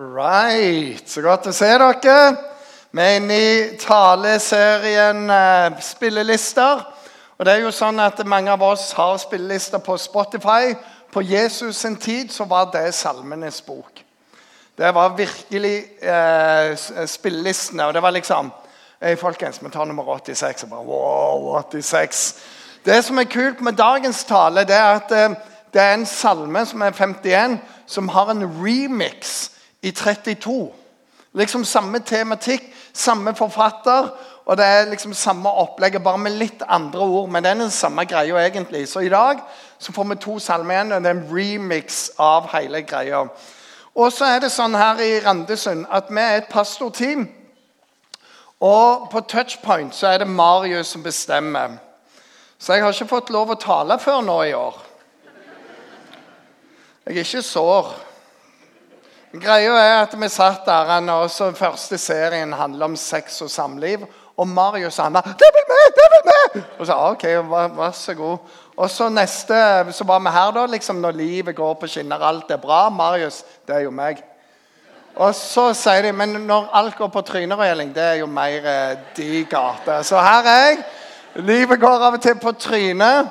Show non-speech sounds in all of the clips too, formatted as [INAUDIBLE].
Right. Så godt å se dere. Vi er inne i taleserien eh, Spillelister. Og det er jo sånn at Mange av oss har spillelister på Spotify. På Jesus sin tid så var det Salmenes bok. Det var virkelig eh, spillelistene. Og det var liksom hey, Folkens, vi tar nummer 86. Og bare, wow, 86. Det som er kult med dagens tale, det er at eh, det er en salme som er 51, som har en remix i 32. Liksom Samme tematikk, samme forfatter. Og det er liksom samme opplegget, bare med litt andre ord. Men det er den samme greia egentlig. Så i dag så får vi to salmer igjen. Og det er en remix av hele greia. Og så er det sånn her i Randesund at vi er et pastorteam. Og på touchpoint så er det Marius som bestemmer. Så jeg har ikke fått lov å tale før nå i år. Jeg er ikke sår. Greia er at vi satt der, og så første serien handler om sex og samliv. Og Marius sa 'Det vil vi! Det vil vi!' Og så OK, vær, vær, så god. Og så neste, så var vi her da, liksom når livet går på skinner, alt er bra. Marius, det er jo meg. Og så sier de men når alt går på trynerøyeling, det er jo mer eh, de gater. Så her er jeg. Livet går av og til på trynet,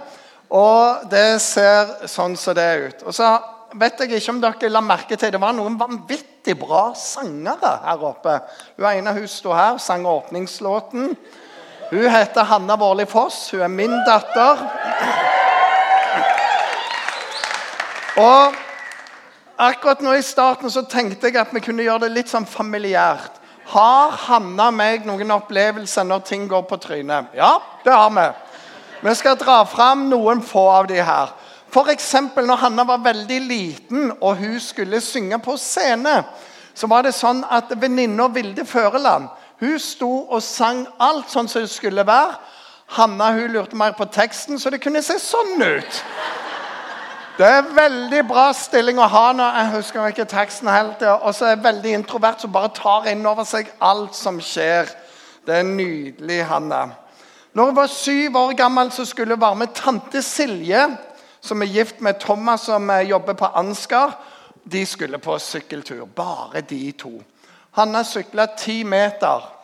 og det ser sånn som det er ut. Og så vet jeg ikke om dere la merke til det var noen vanvittig bra sangere her oppe. Hun ene hun sto her, sang åpningslåten. Hun heter Hanna Vårli Foss. Hun er min datter. Og akkurat nå i starten så tenkte jeg at vi kunne gjøre det litt sånn familiært. Har Hanna og meg noen opplevelser når ting går på trynet? Ja, det har vi. Vi skal dra fram noen få av de her. F.eks. når Hanna var veldig liten og hun skulle synge på scene, så var det sånn at venninna Vilde Føreland hun sto og sang alt sånn som det skulle være. Hanna hun lurte mer på teksten, så det kunne se sånn ut. Det er veldig bra stilling å ha når jeg husker ikke teksten helt. Og så er jeg veldig introvert, som bare tar inn over seg alt som skjer. Det er nydelig, Hanna. Når hun var syv år gammel, så skulle hun være med tante Silje som er gift med Thomas, som eh, jobber på Ansgar. De skulle på sykkeltur. Bare de to. Hanna sykla ti meter,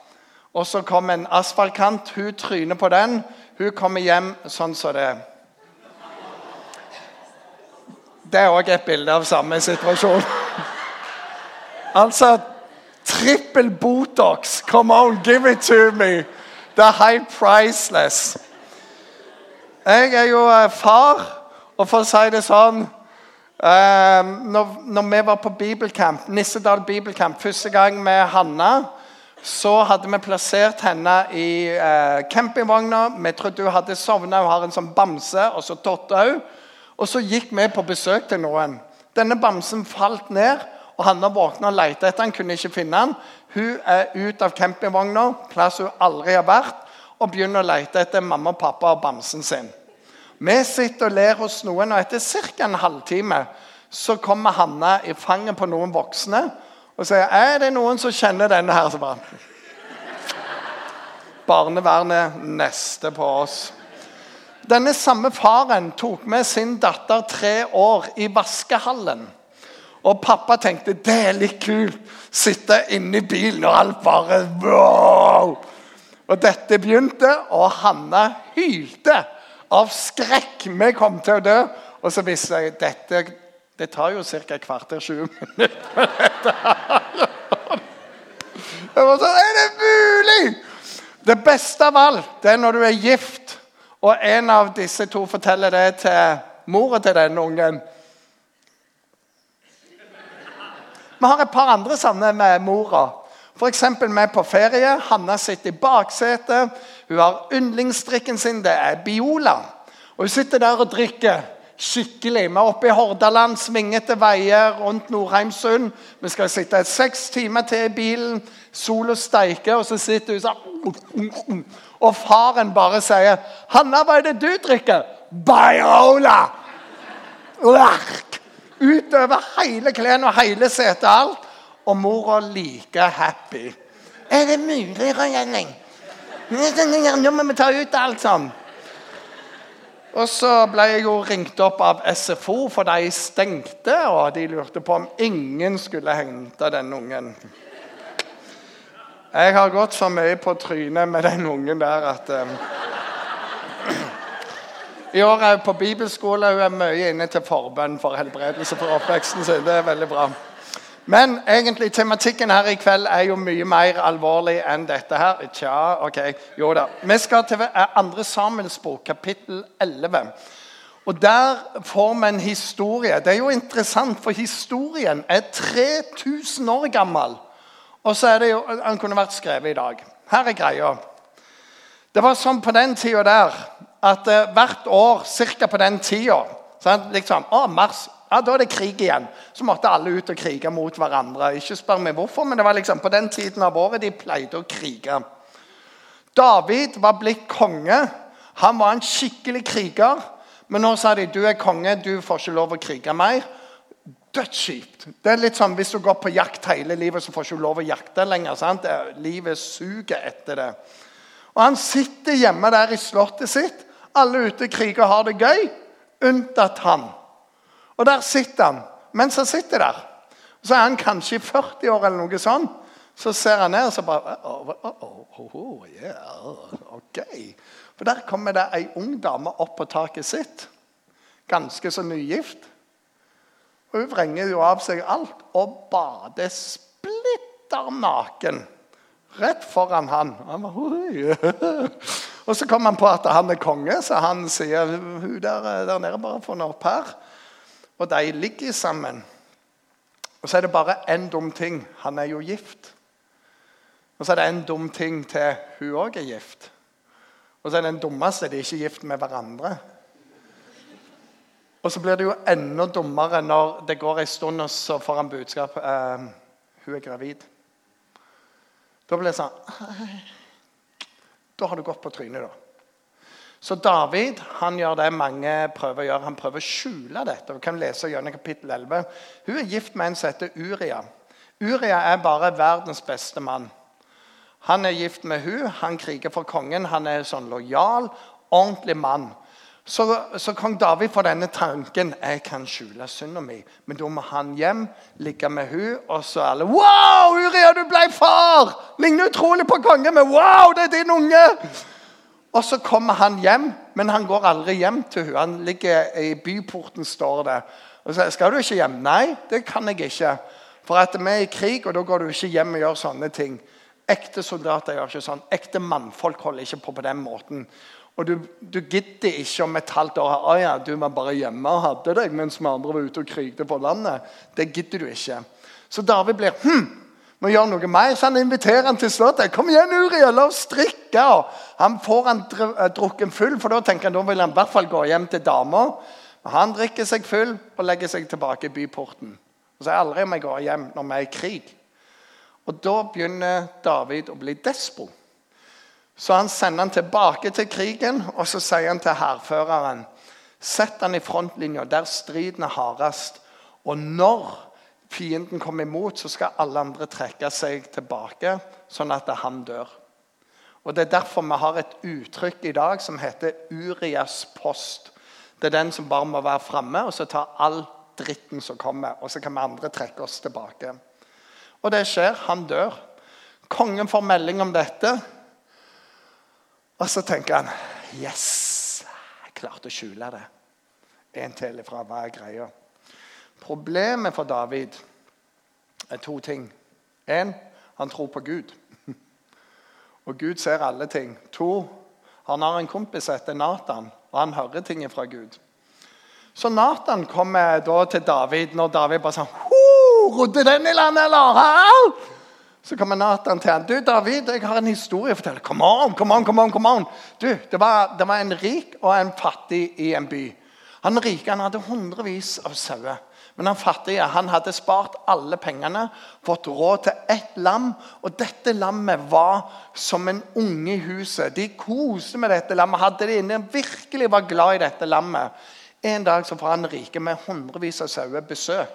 og så kom en asfaltkant. Hun tryner på den. Hun kommer hjem sånn som det. Det er òg et bilde av samme situasjon. altså Trippel Botox. Come on, give it to me. Det er helt priceless. Jeg er jo eh, far. Og for å si det sånn eh, når, når, vi var på bibelcamp, Nissedal bibelcamp første gang med Hanna, så hadde vi plassert henne i eh, campingvogna. Vi trodde hun hadde sovna. Hun har en sånn bamse, og så totte hun. Og så gikk vi på besøk til noen. Denne bamsen falt ned, og Hanna våkna og lette etter han, kunne ikke finne den. Hun er ute av campingvogna, plass hun aldri har vært, og begynner å lete etter mamma og pappa og bamsen sin. Vi sitter og ler hos noen, og etter ca. en halvtime så kommer Hanna i fanget på noen voksne og sier er det noen som kjenner denne her. Så bare Barnevernet neste på oss. Denne samme faren tok med sin datter tre år i vaskehallen. Og pappa tenkte det er litt kult. Sitte inne i bilen, og alt bare wow! Og dette begynte, og Hanna hylte av skrekk. Vi kom til å dø. Og så visste jeg dette det tar jo ca. et kvarter 20 minutter. Jeg var sånn Er det mulig?! Det beste av alt det er når du er gift, og en av disse to forteller det til mora til den ungen. Vi har et par andre sånne med mora. F.eks. vi er på ferie. Hanna sitter i baksetet. Hun har yndlingsdrikken sin. Det er Biola. Og Hun sitter der og drikker skikkelig. Vi er oppe i Hordaland, svingete veier rundt Nordheimsund. Vi skal sitte seks timer til i bilen. Sola steiker, og så sitter hun sånn Og faren bare sier 'Hanna, hva er det du drikker?' 'Biola!' Utover hele klærne og hele setet. og alt og mora like happy. Er det mulig, Rønning? Nå må vi ta ut alt sammen. Og så ble jeg jo ringt opp av SFO, for de stengte. Og de lurte på om ingen skulle hente den ungen. Jeg har gått så mye på trynet med den ungen der at um, I år er hun på bibelskole. Hun er mye inne til forbønn for helbredelse for oppveksten sin. Det er veldig bra. Men egentlig tematikken her i kveld er jo mye mer alvorlig enn dette her. Tja, ok, jo da. Vi skal til andre Samuels bok, kapittel 11. Og Der får vi en historie. Det er jo interessant, for historien er 3000 år gammel. Og så er det jo, Han kunne vært skrevet i dag. Her er greia. Det var sånn på den tida der at uh, hvert år, ca. på den tida liksom, å, mars, ja, Da er det krig igjen. Så måtte alle ut og krige mot hverandre. Ikke spør meg hvorfor, men det var liksom på den tiden av året de pleide å krige. David var blitt konge. Han var en skikkelig kriger. Men nå sa de du er konge, du får ikke lov å krige mer. Dødskjipt. Det er litt sånn, Hvis du går på jakt hele livet, så får du ikke lov å jakte lenger. sant? Livet suger etter det. Og Han sitter hjemme der i slottet sitt. Alle ute kriger og har det gøy, unntatt han. Og der sitter han. Mens han sitter der, så er han kanskje i 40 år eller noe sånt. Så ser han ned og så bare oh, oh, oh, yeah, ok. For der kommer det ei ung dame opp på taket sitt. Ganske så nygift. Og Hun vrenger jo av seg alt og bader splitter naken rett foran han. han var, og Så kommer han på at han er konge, så han sier hun der, der nede bare få henne opp her. Og de ligger sammen. Og så er det bare én dum ting. Han er jo gift. Og så er det en dum ting til hun òg er gift. Og så er den dummeste de er ikke gift med hverandre. Og så blir det jo enda dummere når det går en stund, og så får han budskap eh, hun er gravid. Da blir det sånn Da har du gått på trynet, da. Så David han gjør det mange prøver å gjøre. Han prøver å skjule dette. Vi kan lese gjennom kapittel 11. Hun er gift med en som heter Uria. Uria er bare verdens beste mann. Han er gift med hun, han kriger for kongen. Han er sånn lojal, ordentlig mann. Så, så kong David får denne tanken jeg kan skjule synda mi. Men da må han hjem, ligge med hun, og så alle Wow, Uria, du ble far! Ligner utrolig på kongen, men wow, det er din unge! Og så kommer han hjem, men han går aldri hjem til henne. Han ligger i byporten, står det. Og så skal du ikke hjem? Nei, det kan jeg ikke. For at vi er i krig, og da går du ikke hjem og gjør sånne ting. Ekte soldater gjør ikke sånn. Ekte mannfolk holder ikke på på den måten. Og du, du gidder ikke om et halvt år å ja, du var bare hjemme og hadde deg mens vi andre var ute og krigte på landet. Det gidder du ikke. Så David blir hm, må gjøre noe mer. Så han inviterer han til slottet. 'Kom igjen, Uriel, la oss drikke.' Og han får han eh, drukken full, for da tenker han da vil han i hvert fall gå hjem til dama. Han drikker seg full og legger seg tilbake i byporten. Og så er aldri om jeg går hjem når vi er i krig. Og Da begynner David å bli despo. Så han sender han tilbake til krigen, og så sier han til hærføreren Sett han i frontlinja, der striden er hardest. Og når fienden kommer imot, så skal alle andre trekke seg tilbake, sånn at han dør. Og Det er derfor vi har et uttrykk i dag som heter Urias post. Det er den som bare må være framme, og så tar all dritten som kommer. Og så kan vi andre trekke oss tilbake. Og det skjer. Han dør. Kongen får melding om dette. Og så tenker han Yes! Jeg klarte å skjule det. En til ifra. Hva er greia? Problemet for David er to ting. Én, han tror på Gud. [LAUGHS] Og Gud ser alle ting. To, han har en kompis som heter Nathan, og han hører ting fra Gud. Så Nathan kommer da til David når David bare sånn Rodde den i land, eller? Her? Så kommer Nathan til han. Du, David, jeg har en historie å fortelle. Come on, come on, come on, come on. Du, det var, det var en rik og en fattig i en by. Han rike han hadde hundrevis av sauer. Men han fattige han hadde spart alle pengene, fått råd til ett lam. Og dette lammet var som en unge i huset. De koste med dette lammet, hadde det inne, virkelig var glad i dette lammet. En dag så får han rike med hundrevis av sauer besøk.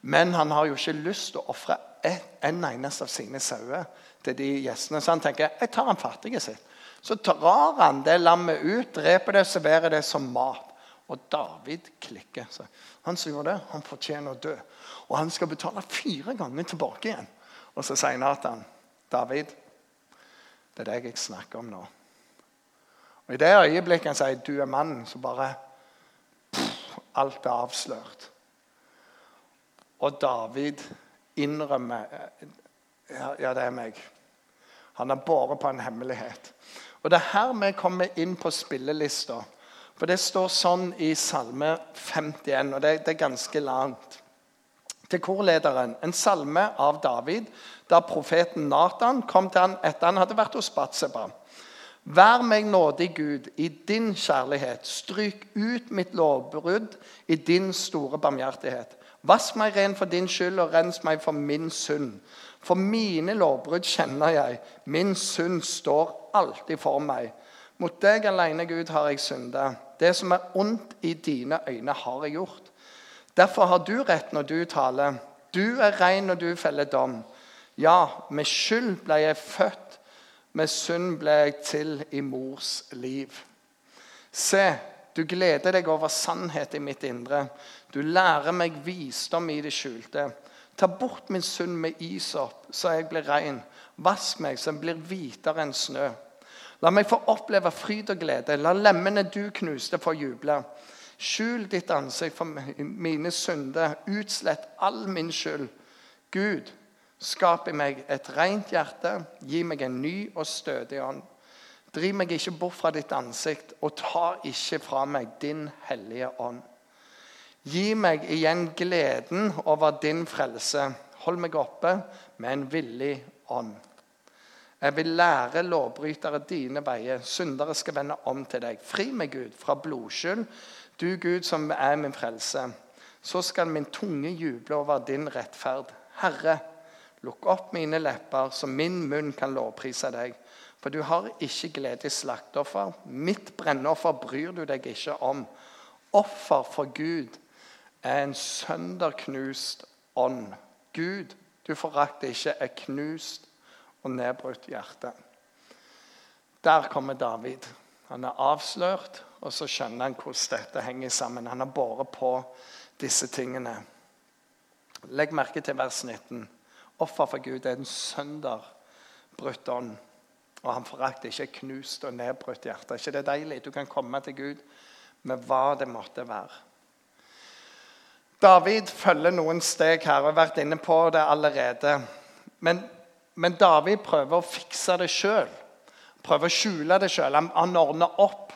Men han har jo ikke lyst til å ofre en eneste av sine sauer til de gjestene. Så han tenker jeg tar han fattige sitt. Så drar han det lammet ut, dreper det, og serverer det som mat. Og David klikker. Så han som gjorde det, han fortjener å dø. Og han skal betale fire ganger tilbake igjen. Og så sier Nathan, David, det er deg jeg snakker om nå. Og I det øyeblikket han sier 'du er mannen', så bare pff, Alt er avslørt. Og David innrømmer ja, det er meg. Han har båret på en hemmelighet. Og Det er her vi kommer inn på spillelista. For det står sånn i Salme 51, og det, det er ganske langt. Til korlederen. En salme av David da profeten Nathan kom til han etter han hadde vært hos Batseba. Vær meg nådig, Gud, i din kjærlighet. Stryk ut mitt lovbrudd i din store barmhjertighet. Vask meg ren for din skyld, og rens meg for min synd. For mine lovbrudd kjenner jeg. Min synd står alltid for meg. Mot deg alene, Gud, har jeg synda. Det som er ondt i dine øyne, har jeg gjort. Derfor har du rett når du taler. Du er ren når du feller dom. Ja, med skyld ble jeg født med synd ble jeg til i mors liv. Se, du gleder deg over sannhet i mitt indre. Du lærer meg visdom i det skjulte. Ta bort min synd med isop, så jeg blir ren. Vask meg, så jeg blir hvitere enn snø. La meg få oppleve fryd og glede. La lemmene du knuste, få juble. Skjul ditt ansikt for mine synder. Utslett all min skyld. Gud, Skap i meg et rent hjerte, gi meg en ny og stødig ånd. Driv meg ikke bort fra ditt ansikt, og ta ikke fra meg din hellige ånd. Gi meg igjen gleden over din frelse. Hold meg oppe med en villig ånd. Jeg vil lære lovbrytere dine veier. Syndere skal vende om til deg. Fri meg, Gud, fra blodskyld, du Gud som er min frelse. Så skal min tunge juble over din rettferd. Herre, Lukk opp mine lepper, så min munn kan lovprise deg. For du har ikke glede i slakteoffer. Mitt brennoffer bryr du deg ikke om. Offer for Gud er en sønderknust ånd. Gud, du forakter ikke et knust og nedbrutt hjerte. Der kommer David. Han er avslørt, og så skjønner han hvordan dette henger sammen. Han har båret på disse tingene. Legg merke til vers 19 offer for Gud er en sønderbrutt ånd. Og han forakter ikke knust og nedbrutt hjerte. ikke det deilig? Du kan komme til Gud med hva det måtte være. David følger noen steg her. og har vært inne på det allerede. Men, men David prøver å fikse det sjøl. Prøver å skjule det sjøl. Han, han ordner opp.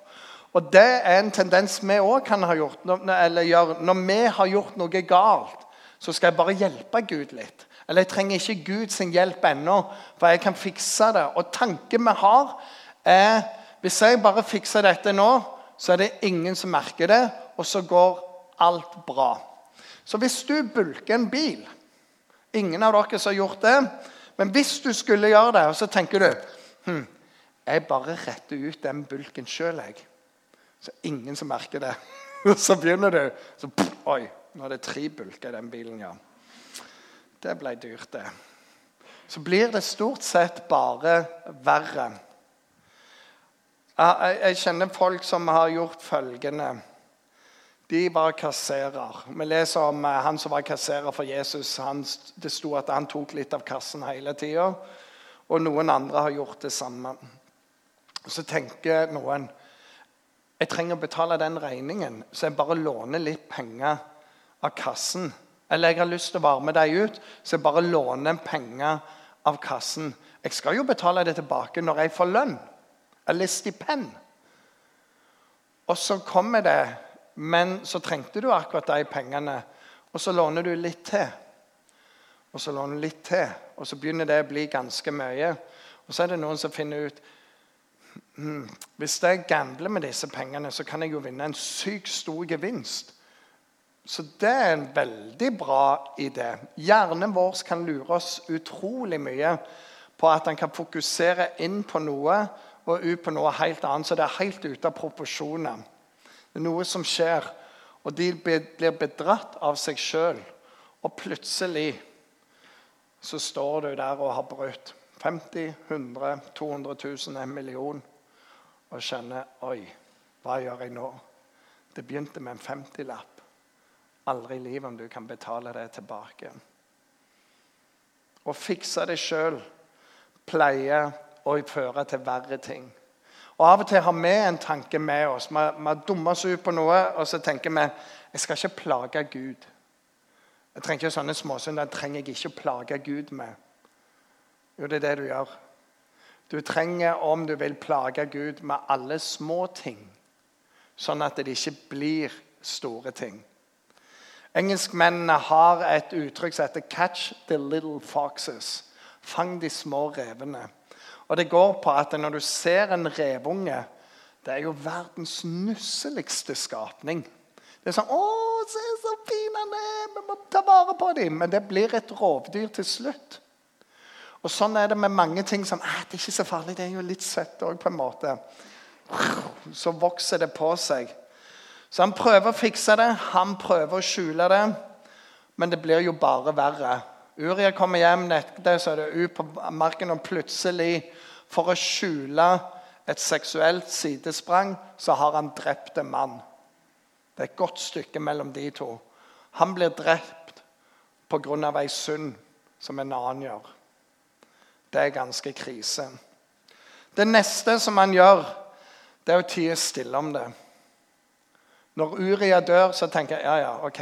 Og Det er en tendens vi òg kan ha gjort. Eller gjør. Når vi har gjort noe galt, så skal jeg bare hjelpe Gud litt. Eller jeg trenger ikke Guds hjelp ennå, for jeg kan fikse det. Og tanken vi har, er hvis jeg bare fikser dette nå, så er det ingen som merker det, og så går alt bra. Så hvis du bulker en bil Ingen av dere som har gjort det. Men hvis du skulle gjøre det, og så tenker du hm, Jeg bare retter ut den bulken sjøl, jeg. Så ingen som merker det. [LAUGHS] Så begynner du så, Oi, nå er det tre bulker i den bilen, ja. Det ble dyrt, det. Så blir det stort sett bare verre. Jeg kjenner folk som har gjort følgende. De var kasserer. Vi leser om eh, han som var kasserer for Jesus. Han, det sto at han tok litt av kassen hele tida. Og noen andre har gjort det samme. Så tenker noen jeg trenger å betale den regningen, så jeg bare låner litt penger av kassen. Eller jeg har lyst til å varme deg ut, så jeg bare låner penger av kassen. Jeg skal jo betale det tilbake når jeg får lønn eller stipend. Og så kommer det, men så trengte du akkurat de pengene. Og så låner du litt til. Og så låner du litt til. Og så begynner det å bli ganske mye. Og så er det noen som finner ut hmm, Hvis jeg gambler med disse pengene, så kan jeg jo vinne en sykt stor gevinst. Så det er en veldig bra idé. Hjernen vår kan lure oss utrolig mye på at han kan fokusere inn på noe og ut på noe helt annet. Så det er helt ute av proporsjoner. Det er noe som skjer, og de blir bedratt av seg sjøl. Og plutselig så står du der og har brutt 50 100 200 000, en million. og kjenner Oi, hva gjør jeg nå? Det begynte med en 50-lapp. Aldri i livet om du kan betale det tilbake. Å fikse det sjøl pleier å føre til verre ting. Og Av og til har vi en tanke med oss. Vi har dumma oss ut på noe, og så tenker vi jeg skal ikke plage Gud. Jeg trenger ikke sånne småsynder trenger jeg ikke å plage Gud med. Jo, det er det du gjør. Du trenger, om du vil, plage Gud med alle små ting, sånn at det ikke blir store ting. Engelskmennene har et uttrykk som heter 'catch the little foxes'. Fang de små revene. Og Det går på at når du ser en revunge Det er jo verdens nusseligste skapning. Det er sånn 'Å, se så fin han er! Vi må ta vare på dem.' Men det blir et rovdyr til slutt. Og Sånn er det med mange ting som ah, det er ikke så farlig, det er jo litt søtt òg, på en måte. Så vokser det på seg. Så han prøver å fikse det, han prøver å skjule det, men det blir jo bare verre. Uria kommer hjem, nekter, så er det ut på marken, og plutselig, for å skjule et seksuelt sidesprang, så har han drept en mann. Det er et godt stykke mellom de to. Han blir drept pga. ei synd som en annen gjør. Det er ganske krise. Det neste som han gjør, det er å tie stille om det. Når Uria dør, så tenker jeg ja, ja, ok.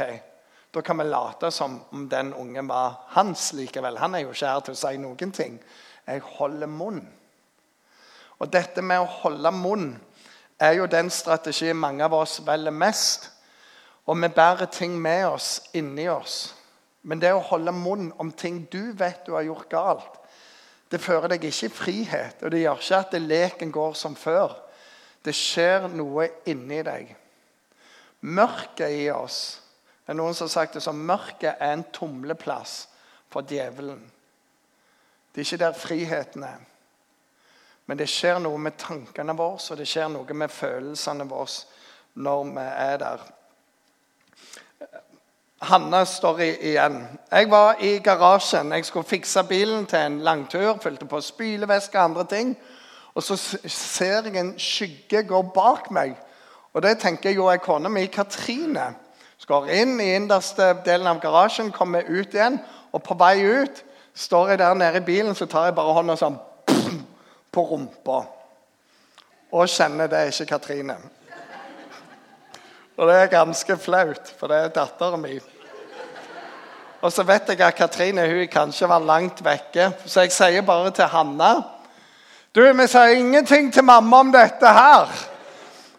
Da kan vi late som om den ungen var hans likevel. Han er jo ikke her til å si noen ting. Jeg holder munn. Og dette med å holde munn er jo den strategien mange av oss velger mest. Og vi bærer ting med oss inni oss. Men det å holde munn om ting du vet du har gjort galt, det fører deg ikke i frihet. Og det gjør ikke at leken går som før. Det skjer noe inni deg. Mørket i oss Det er noen som har sagt det som mørket er en tumleplass for djevelen. Det er ikke der friheten er. Men det skjer noe med tankene våre og det skjer noe med følelsene våre når vi er der. Hanna står igjen. Jeg var i garasjen. Jeg skulle fikse bilen til en langtur. Fylte på spylevæske og andre ting. Og så ser jeg en skygge gå bak meg. Og det tenker jeg jo er kona mi, Katrine. Skal inn i innerste delen av garasjen, kommer ut igjen. Og på vei ut står jeg der nede i bilen, så tar jeg bare hånda sånn [CLEARS THROAT] på rumpa. Og kjenner det er ikke Katrine. Og det er ganske flaut, for det er datteren min. Og så vet jeg at Katrine hun kanskje var langt vekke, så jeg sier bare til Hanna Du, vi sier ingenting til mamma om dette her.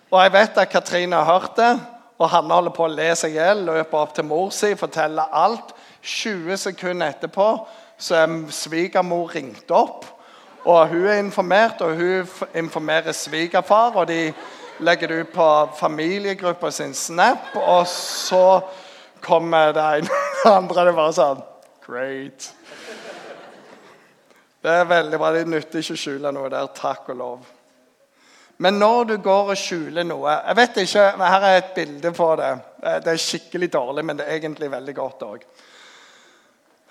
Og jeg vet at Katrine har hørt det, og Hanne holder på å le seg i hjel. Løper opp til mor si, forteller alt. 20 sekunder etterpå så er svigermor ringt opp. Og hun er informert, og hun informerer svigerfar. Og de legger det ut på familiegruppa sin Snap, og så kommer det ene [LAUGHS] det andre. Det er bare sånn Great. Det er veldig bra. Det nytter ikke å skjule noe der. Takk og lov. Men når du går og skjuler noe jeg vet ikke, Her er et bilde på det. Det er skikkelig dårlig, men det er egentlig veldig godt òg.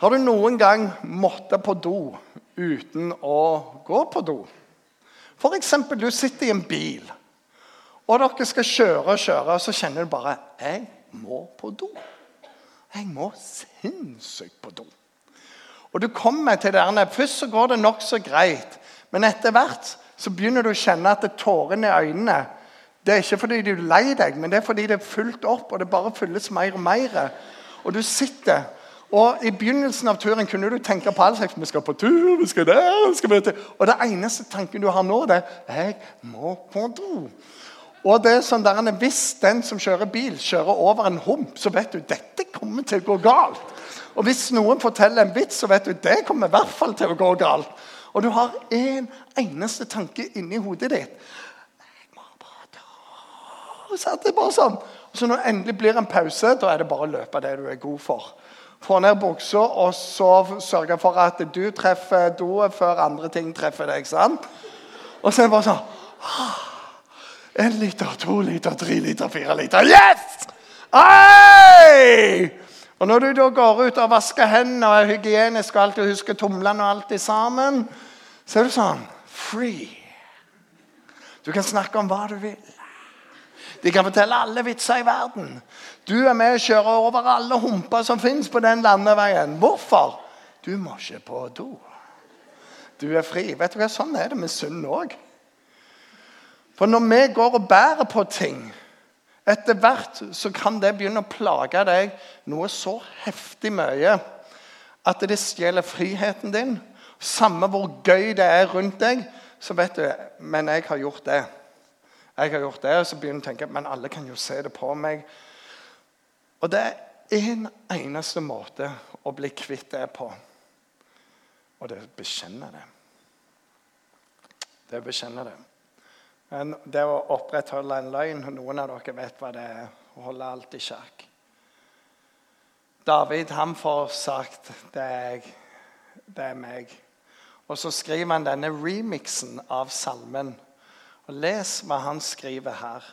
Har du noen gang måttet på do uten å gå på do? F.eks. du sitter i en bil, og dere skal kjøre og kjøre, og så kjenner du bare 'Jeg må på do'. Jeg må sinnssykt på do. Og du kommer til det Først så går det nokså greit, men etter hvert så begynner du å kjenne at det tårene i øynene Det er ikke fordi du er lei deg, men det er fordi det er fullt opp, og det bare fylles mer og mer. Og du sitter og I begynnelsen av turen kunne du tenke på alt slags. Vi skal på tur, vi skal der, vi skal tur. Og det eneste tanken du har nå, det er 'Jeg må på do'. Og det er sånn der, Hvis den som kjører bil, kjører over en hump, så vet du dette kommer til å gå galt. Og hvis noen forteller en vits, så vet du det kommer i hvert fall til å gå galt. Og du har én en eneste tanke inni hodet ditt. Jeg må bare ta Så det bare sånn. Og så når det endelig blir en pause, da er det bare å løpe det du er god for. Få ned buksa og så sørge for at du treffer doet før andre ting treffer deg. sant? Og så er det bare sånn En liter, to liter, tre liter, fire liter. Yes! Hey! Og Når du da går ut og vasker hendene og er hygienisk og alltid husker tomlene og alt sammen, så er du sånn free. Du kan snakke om hva du vil. De kan fortelle alle vitser i verden. Du er med og kjører over alle humper som fins på den landeveien. Hvorfor? Du må ikke på do. Du er fri. Vet du hva? Sånn er det med synd òg. For når vi går og bærer på ting etter hvert så kan det begynne å plage deg noe så heftig mye at det stjeler friheten din. Samme hvor gøy det er rundt deg, så vet du Men jeg har gjort det. Jeg har gjort det, og så begynner du å tenke men alle kan jo se det på meg. Og det er én en eneste måte å bli kvitt det på, og det er å bekjenne det. Det er å bekjenne det. Men det å opprettholde en løgn Noen av dere vet hva det er. Å holde alt i sjakk. David han får sagt det er jeg, det er meg. Og så skriver han denne remixen av salmen. Og Les hva han skriver her.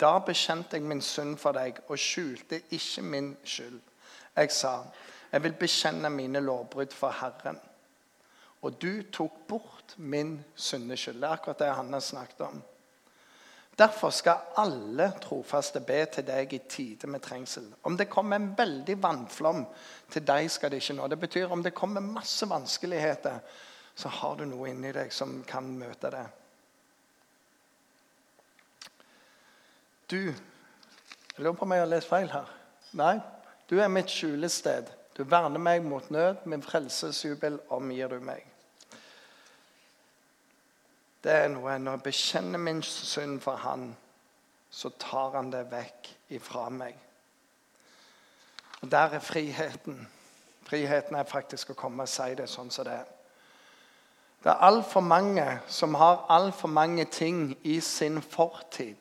Da bekjente jeg min synd for deg og skjulte ikke min skyld. Jeg sa, jeg vil bekjenne mine lovbrudd for Herren. Og du tok bort min syndeskyld. Det er akkurat det han har snakket om. Derfor skal alle trofaste be til deg i tide med trengsel. Om det kommer en veldig vannflom, til deg skal det ikke nå. Det betyr om det kommer masse vanskeligheter, så har du noe inni deg som kan møte det. Du Jeg lurer på om jeg har lest feil her. Nei. Du er mitt skjulested. Du verner meg mot nød. Min frelsesjubel omgir du meg det er noe Når jeg bekjenner min synd for Han, så tar Han det vekk ifra meg. Og Der er friheten. Friheten er faktisk å komme og si det sånn som det er. Det er altfor mange som har altfor mange ting i sin fortid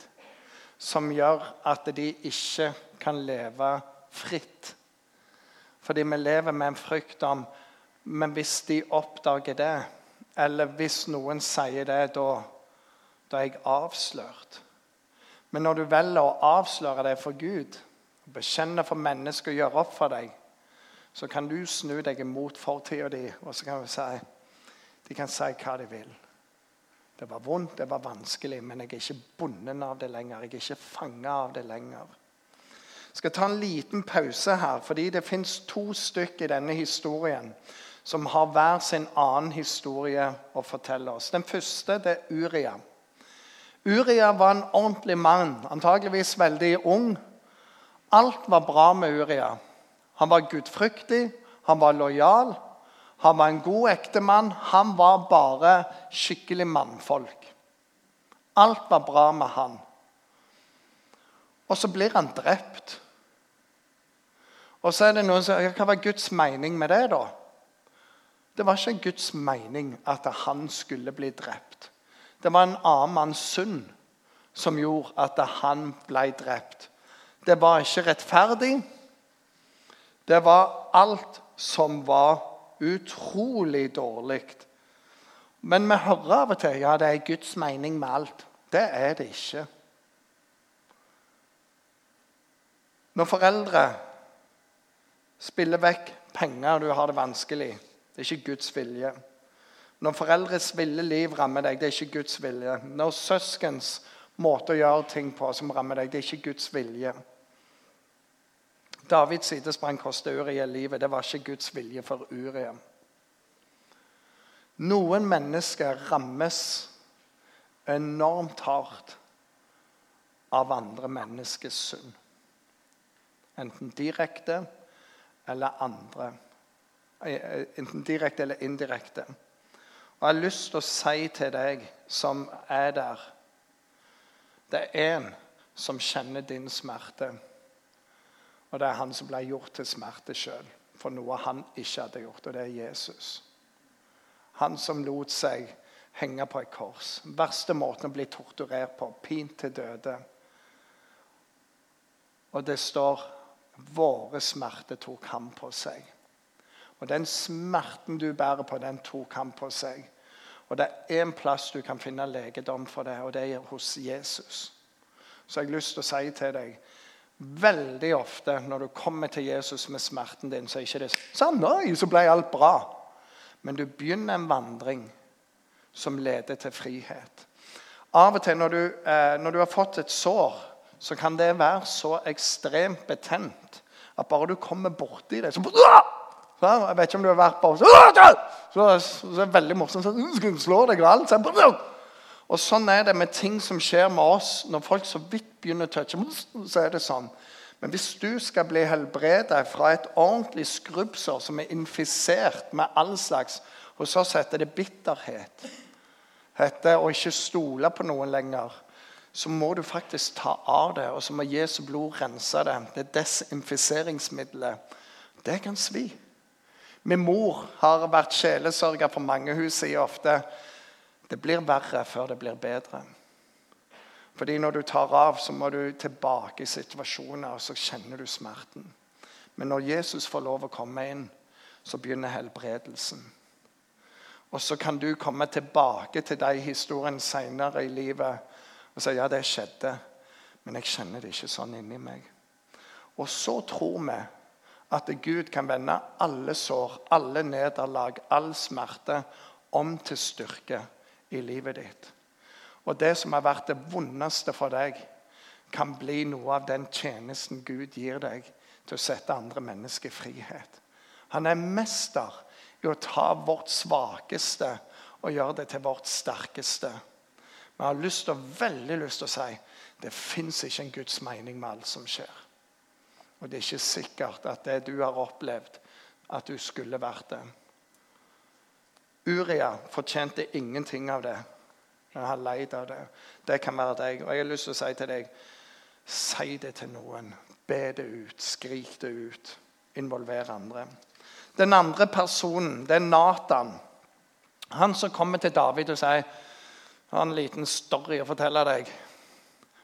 som gjør at de ikke kan leve fritt. Fordi vi lever med en frykt om Men hvis de oppdager det, eller hvis noen sier det, da, da er jeg avslørt. Men når du velger å avsløre det for Gud, bekjenne for mennesker og gjøre opp for deg, så kan du snu deg imot fortida di, og så kan du si De kan si hva de vil. Det var vondt, det var vanskelig, men jeg er ikke bundet av det lenger. Jeg er ikke fanga av det lenger. Jeg skal ta en liten pause her, fordi det fins to stykker i denne historien som har hver sin annen historie å fortelle oss. Den første det er Uria. Uria var en ordentlig mann, antageligvis veldig ung. Alt var bra med Uria. Han var gudfryktig, han var lojal, han var en god ektemann. Han var bare skikkelig mannfolk. Alt var bra med han. Og så blir han drept. Og så er det noen som Hva var Guds mening med det, da? Det var ikke Guds mening at han skulle bli drept. Det var en annen manns synd som gjorde at han ble drept. Det var ikke rettferdig. Det var alt som var utrolig dårlig. Men vi hører av og til ja, det er Guds mening med alt. Det er det ikke. Når foreldre spiller vekk penger du har det vanskelig det er ikke Guds vilje. Når foreldres ville liv rammer deg, det er ikke Guds vilje. Når søskens måte å gjøre ting på som rammer deg, det er ikke Guds vilje. Davids sidesprang koster Uria livet. Det var ikke Guds vilje for Uria. Noen mennesker rammes enormt hardt av andre menneskers synd. Enten direkte eller andre. Eh, enten direkte eller indirekte. Og Jeg har lyst til å si til deg som er der Det er en som kjenner din smerte. Og det er han som ble gjort til smerte sjøl for noe han ikke hadde gjort, og det er Jesus. Han som lot seg henge på et kors. Verste måten å bli torturert på. Pint til døde. Og det står våre smerter tok han på seg. Og Den smerten du bærer på, den tok han på seg. Og Det er én plass du kan finne legedom for det, og det er hos Jesus. Så jeg har lyst til å si til deg Veldig ofte når du kommer til Jesus med smerten din, så er ikke det sånn Nei, så ble alt bra. Men du begynner en vandring som leder til frihet. Av og til når du, eh, når du har fått et sår, så kan det være så ekstremt betent at bare du kommer borti det så, Jeg vet ikke om du har vært på så, så, er det veldig morsomt. Så slår deg og alt. Og sånn er det med ting som skjer med oss. Når folk så vidt begynner å touche, så er det sånn. Men hvis du skal bli helbredet fra et ordentlig skrubbsår som er infisert med all slags Hos oss heter det bitterhet. Heter å ikke stole på noen lenger. Så må du faktisk ta av det, og så må Jesu blod rense det. Det desinfiseringsmiddelet. Det kan svi. Min mor har vært sjelesørger for mange. Hun sier ofte det blir verre før det blir bedre. Fordi når du tar av, så må du tilbake i situasjoner, og så kjenner du smerten. Men når Jesus får lov å komme inn, så begynner helbredelsen. Og så kan du komme tilbake til de historiene senere i livet og si ja, det skjedde, men jeg kjenner det ikke sånn inni meg. Og så tror vi at Gud kan vende alle sår, alle nederlag, all smerte om til styrke i livet ditt. Og det som har vært det vondeste for deg, kan bli noe av den tjenesten Gud gir deg til å sette andre mennesker i frihet. Han er mester i å ta vårt svakeste og gjøre det til vårt sterkeste. Men jeg har lyst til, veldig lyst til å si det fins ikke en Guds mening med alt som skjer. Og det er ikke sikkert at det du har opplevd, at du skulle vært det. Uria fortjente ingenting av det. Men har leid av det. Det kan være deg. Og jeg har lyst til å si til deg Si det til noen. Be det ut. Skrik det ut. Involver andre. Den andre personen, det er Nathan. Han som kommer til David og sier jeg har en liten story å fortelle deg.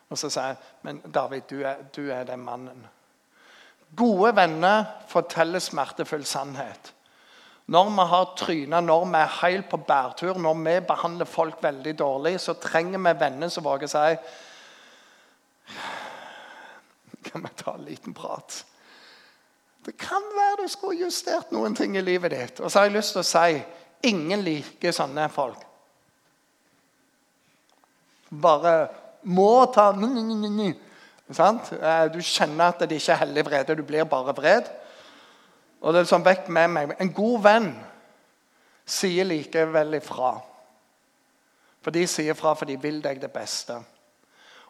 Og så sier jeg, men David, du er, du er den mannen. Gode venner forteller smertefull sannhet. Når vi har tryna, når vi er helt på bærtur, når vi behandler folk veldig dårlig, så trenger vi venner som våger å si Kan vi ta en liten prat? Det kan være du skulle justert noen ting i livet ditt. Og så har jeg lyst til å si ingen liker sånne folk. Bare må ta Du kjenner at det ikke er hellig vrede. Du blir bare vred. Og det er sånn vekk med meg. En god venn sier likevel ifra. For de sier fra for de vil deg det beste.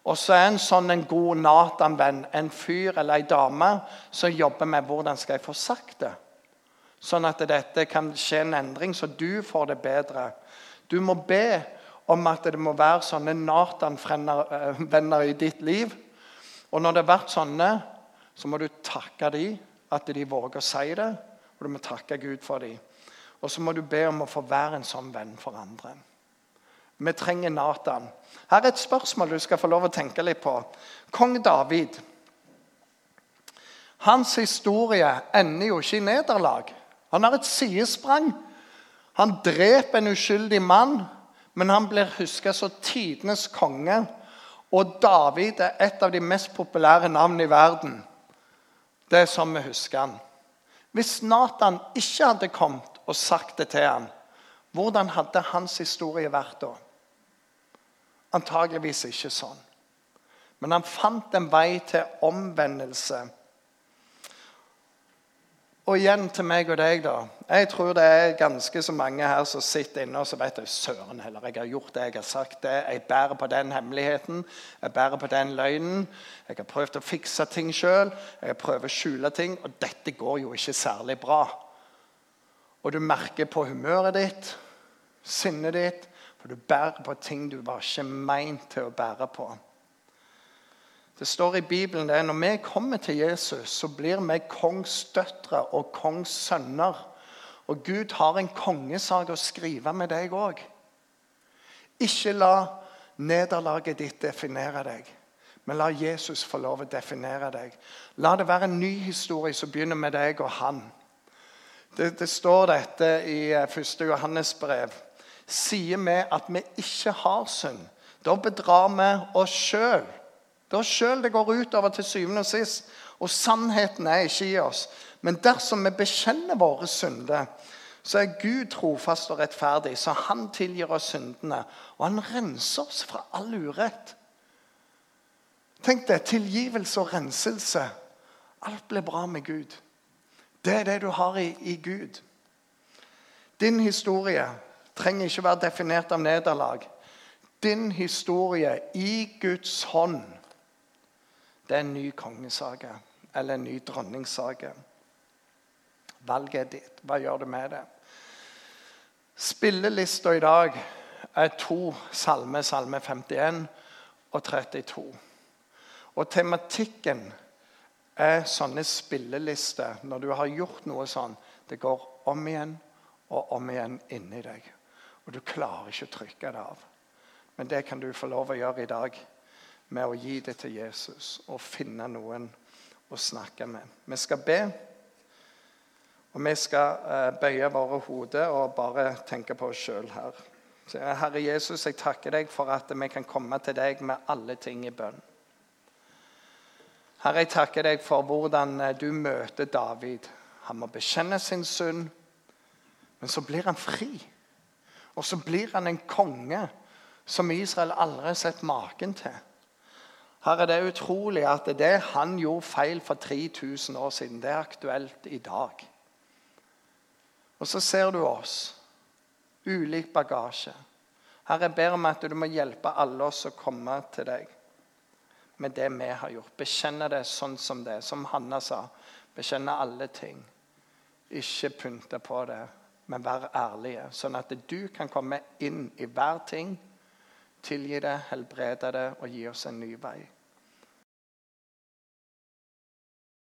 Og så er en sånn en god Nathan-venn en fyr eller ei dame som jobber med hvordan skal jeg få sagt det. Sånn at dette kan skje en endring, så du får det bedre. Du må be om at det må være sånne Nathan-venner i ditt liv. Og når det har vært sånne, så må du takke dem at de våger å si det, og du må takke Gud for dem. Og så må du be om å få være en sånn venn for andre. Vi trenger Nathan. Her er et spørsmål du skal få lov å tenke litt på. Kong David. Hans historie ender jo ikke i nederlag. Han har et sidesprang. Han dreper en uskyldig mann, men han blir huska som tidenes konge. Og David er et av de mest populære navnene i verden. Det er sånn vi husker han. Hvis Nathan ikke hadde kommet og sagt det til han, hvordan hadde hans historie vært da? Antageligvis ikke sånn. Men han fant en vei til omvendelse og igjen til meg og deg, da. Jeg tror det er ganske så mange her som sitter inne og så vet søren heller, jeg har gjort det, jeg har sagt det. Jeg bærer på den hemmeligheten, jeg bærer på den løgnen. Jeg har prøvd å fikse ting sjøl, jeg prøvd å skjule ting. Og dette går jo ikke særlig bra. Og du merker på humøret ditt, sinnet ditt, for du bærer på ting du var ikke meint til å bære på. Det står i Bibelen at når vi kommer til Jesus, så blir vi kongsdøtre og kongssønner. Og Gud har en kongesak å skrive med deg òg. Ikke la nederlaget ditt definere deg, men la Jesus få lov å definere deg. La det være en ny historie som begynner med deg og han. Det, det står dette i 1. Eh, Johannes brev. Sier vi at vi ikke har synd, da bedrar vi oss sjøl. Det er oss sjøl det går utover til syvende og sist. Og sannheten er ikke i oss. Men dersom vi bekjenner våre synder, så er Gud trofast og rettferdig, så han tilgir oss syndene. Og han renser oss fra all urett. Tenk deg tilgivelse og renselse. Alt blir bra med Gud. Det er det du har i, i Gud. Din historie trenger ikke være definert av nederlag. Din historie i Guds hånd, det er en ny kongesage eller en ny dronningssage. Valget er ditt. Hva gjør du med det? Spillelista i dag er to salmer, salme 51 og 32. Og tematikken er sånne spillelister. Når du har gjort noe sånn, det går om igjen og om igjen inni deg. Og du klarer ikke å trykke det av. Men det kan du få lov å gjøre i dag med å gi det til Jesus og finne noen å snakke med. Vi skal be, og vi skal uh, bøye våre hoder og bare tenke på oss sjøl her. Herre Jesus, jeg takker deg for at vi kan komme til deg med alle ting i bønn. Herre, jeg takker deg for hvordan eh, du møter David. Han må bekjenne sin synd, men så blir han fri. Og så blir han en konge som Israel aldri har sett maken til. Herre, det er utrolig at det han gjorde feil for 3000 år siden, det er aktuelt i dag. Og så ser du oss. Ulik bagasje. Herre, jeg ber om at du må hjelpe alle oss å komme til deg med det vi har gjort. Bekjenne det sånn som det Som Hanna sa. Bekjenne alle ting. Ikke pynte på det, men vær ærlige. Sånn at du kan komme inn i hver ting tilgi det, helbrede det og gi oss en ny vei.